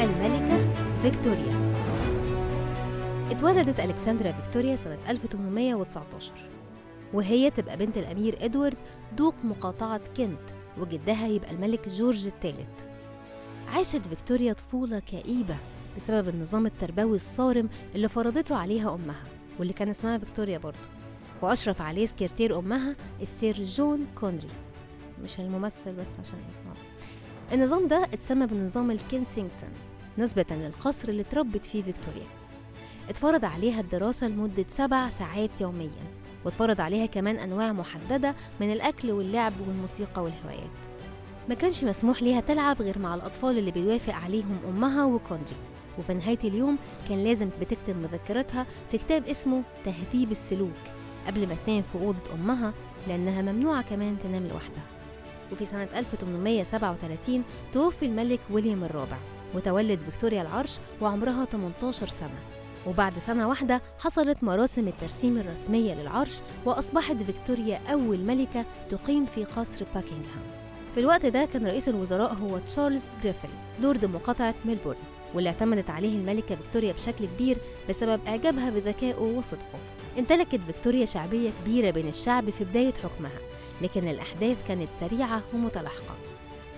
الملكة فيكتوريا. اتولدت ألكسندرا فيكتوريا سنة 1819 وهي تبقى بنت الأمير إدوارد دوق مقاطعة كنت وجدها يبقى الملك جورج الثالث. عاشت فيكتوريا طفولة كئيبة بسبب النظام التربوي الصارم اللي فرضته عليها أمها. واللي كان اسمها فيكتوريا برضه وأشرف عليه سكرتير أمها السير جون كونروي مش الممثل بس عشان إيه؟ النظام ده اتسمى بنظام الكنسينغتون نسبة للقصر اللي اتربت فيه فيكتوريا. اتفرض عليها الدراسة لمدة سبع ساعات يوميا واتفرض عليها كمان أنواع محددة من الأكل واللعب والموسيقى والهوايات. ما كانش مسموح ليها تلعب غير مع الأطفال اللي بيوافق عليهم أمها وكوندري. وفي نهاية اليوم كان لازم بتكتب مذكراتها في كتاب اسمه تهذيب السلوك قبل ما تنام في أوضة أمها لأنها ممنوعة كمان تنام لوحدها. وفي سنة 1837 توفي الملك ويليام الرابع وتولت فيكتوريا العرش وعمرها 18 سنة. وبعد سنة واحدة حصلت مراسم الترسيم الرسمية للعرش وأصبحت فيكتوريا أول ملكة تقيم في قصر باكنغهام في الوقت ده كان رئيس الوزراء هو تشارلز جريفل لورد مقاطعة ميلبورن. واللي اعتمدت عليه الملكة فيكتوريا بشكل كبير بسبب إعجابها بذكائه وصدقه. امتلكت فيكتوريا شعبية كبيرة بين الشعب في بداية حكمها لكن الأحداث كانت سريعة ومتلاحقة.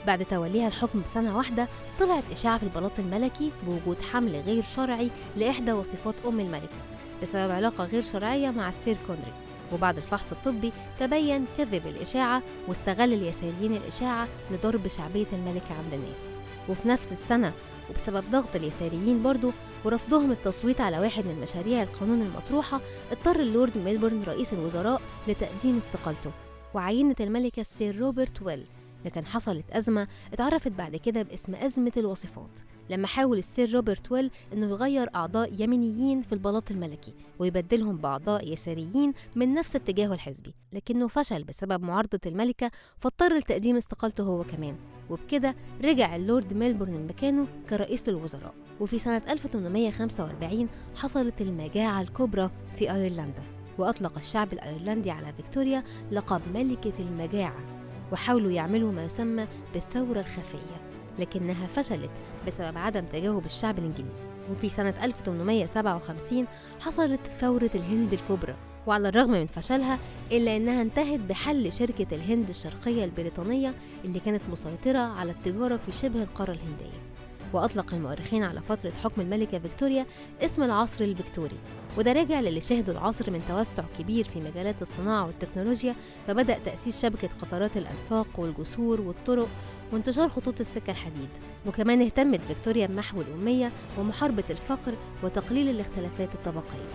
بعد توليها الحكم بسنة واحدة طلعت إشاعة في البلاط الملكي بوجود حمل غير شرعي لإحدى وصفات أم الملكة بسبب علاقة غير شرعية مع السير كونري. وبعد الفحص الطبي تبين كذب الإشاعة واستغل اليساريين الإشاعة لضرب شعبية الملكة عند الناس. وفي نفس السنة وبسبب ضغط اليساريين برضو ورفضهم التصويت على واحد من مشاريع القانون المطروحة اضطر اللورد ميلبورن رئيس الوزراء لتقديم استقالته. وعينت الملكة السير روبرت بيل لكن حصلت أزمة اتعرفت بعد كده باسم أزمة الوصيفات لما حاول السير روبرت بيل إنه يغير أعضاء يمينيين في البلاط الملكي ويبدلهم بأعضاء يساريين من نفس اتجاهه الحزبي لكنه فشل بسبب معارضة الملكة فاضطر لتقديم استقالته هو كمان وبكده رجع اللورد ميلبورن مكانه كرئيس للوزراء. وفي سنة 1845 حصلت المجاعة الكبرى في أيرلندا وأطلق الشعب الأيرلندي على فيكتوريا لقب ملكة المجاعة. وحاولوا يعملوا ما يسمى بالثورة الخفية لكنها فشلت بسبب عدم تجاوب الشعب الإنجليزي. وفي سنة 1857 حصلت ثورة الهند الكبرى وعلى الرغم من فشلها إلا أنها انتهت بحل شركة الهند الشرقية البريطانية اللي كانت مسيطرة على التجارة في شبه القارة الهندية. وأطلق المؤرخين على فترة حكم الملكة فيكتوريا اسم العصر الفيكتوري. وده راجع للي شهده العصر من توسع كبير في مجالات الصناعة والتكنولوجيا فبدأ تأسيس شبكة قطارات الأنفاق والجسور والطرق وانتشار خطوط السكة الحديد. وكمان اهتمت فيكتوريا بمحو الأمية ومحاربة الفقر وتقليل الاختلافات الطبقية.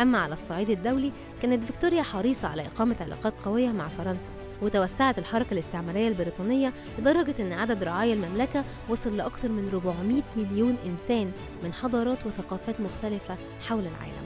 أما على الصعيد الدولي كانت فيكتوريا حريصة على إقامة علاقات قوية مع فرنسا وتوسعت الحركة الاستعمارية البريطانية لدرجة أن عدد رعايا المملكة وصل لأكثر من 400 مليون إنسان من حضارات وثقافات مختلفة حول العالم.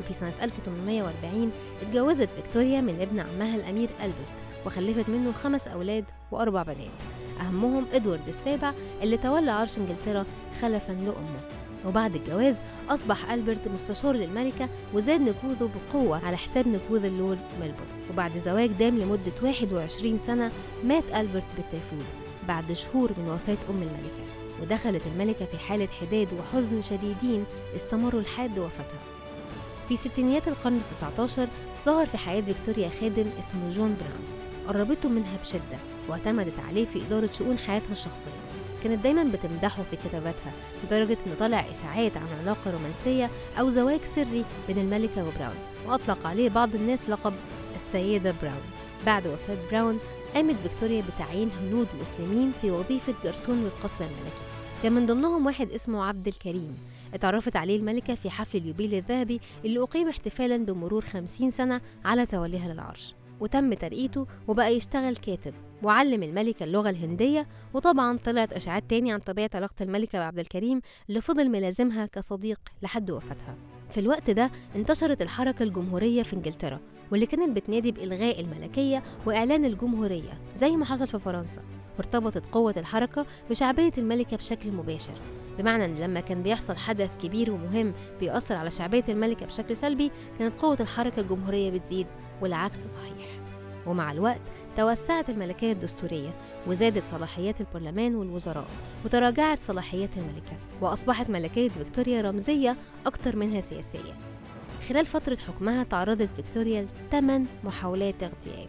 وفي سنة 1840 اتجوزت فيكتوريا من ابن عمها الأمير ألبرت وخلفت منه خمس أولاد وأربع بنات. أهمهم إدوارد السابع اللي تولى عرش إنجلترا خلفا لأمه. وبعد الجواز أصبح ألبرت مستشار للملكة وزاد نفوذه بقوة على حساب نفوذ اللورد ميلبورن. وبعد زواج دام لمدة 21 سنة مات ألبرت بالتيفود بعد شهور من وفاة أم الملكة. ودخلت الملكة في حالة حداد وحزن شديدين استمروا لحد وفاتها. في ستينيات القرن ال19 ظهر في حياة فيكتوريا خادم اسمه جون براون. قربته منها بشدة واعتمدت عليه في إدارة شؤون حياتها الشخصية. كانت دايما بتمدحه في كتاباتها لدرجة إن طلع إشاعات عن علاقة رومانسية أو زواج سري بين الملكة وبراون وأطلق عليه بعض الناس لقب السيدة براون. بعد وفاة براون قامت فيكتوريا بتعيين هنود مسلمين في وظيفة جرسون للقصر الملكي. كان من ضمنهم واحد اسمه عبد الكريم. اتعرفت عليه الملكة في حفل اليوبيل الذهبي اللي أقيم احتفالا بمرور 50 سنة على توليها للعرش. وتم ترقيته وبقى يشتغل كاتب وعلم الملكة اللغة الهندية وطبعا طلعت إشاعات تاني عن طبيعة علاقة الملكة بعبد الكريم اللي فضل ملازمها كصديق لحد وفاتها. في الوقت ده انتشرت الحركة الجمهورية في إنجلترا واللي كانت بتنادي بإلغاء الملكية وإعلان الجمهورية زي ما حصل في فرنسا وارتبطت قوة الحركة بشعبية الملكة بشكل مباشر. بمعنى إن لما كان بيحصل حدث كبير ومهم بيأثر على شعبية الملكة بشكل سلبي كانت قوة الحركة الجمهورية بتزيد والعكس صحيح. ومع الوقت توسعت الملكية الدستورية وزادت صلاحيات البرلمان والوزراء وتراجعت صلاحيات الملكة وأصبحت ملكية فيكتوريا رمزية أكتر منها سياسية. خلال فترة حكمها تعرضت فيكتوريا لثمان محاولات اغتيال.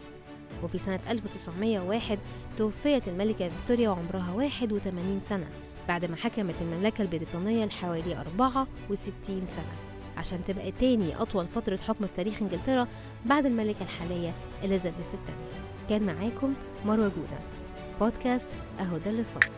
وفي سنة 1901 توفيت الملكة فيكتوريا وعمرها 81 سنة. بعد ما حكمت المملكة البريطانية لحوالي 64 سنة عشان تبقى تاني أطول فترة حكم في تاريخ إنجلترا بعد الملكة الحالية إليزابيث الثانية. كان معاكم مروة جودة. بودكاست أهو ده اللي صار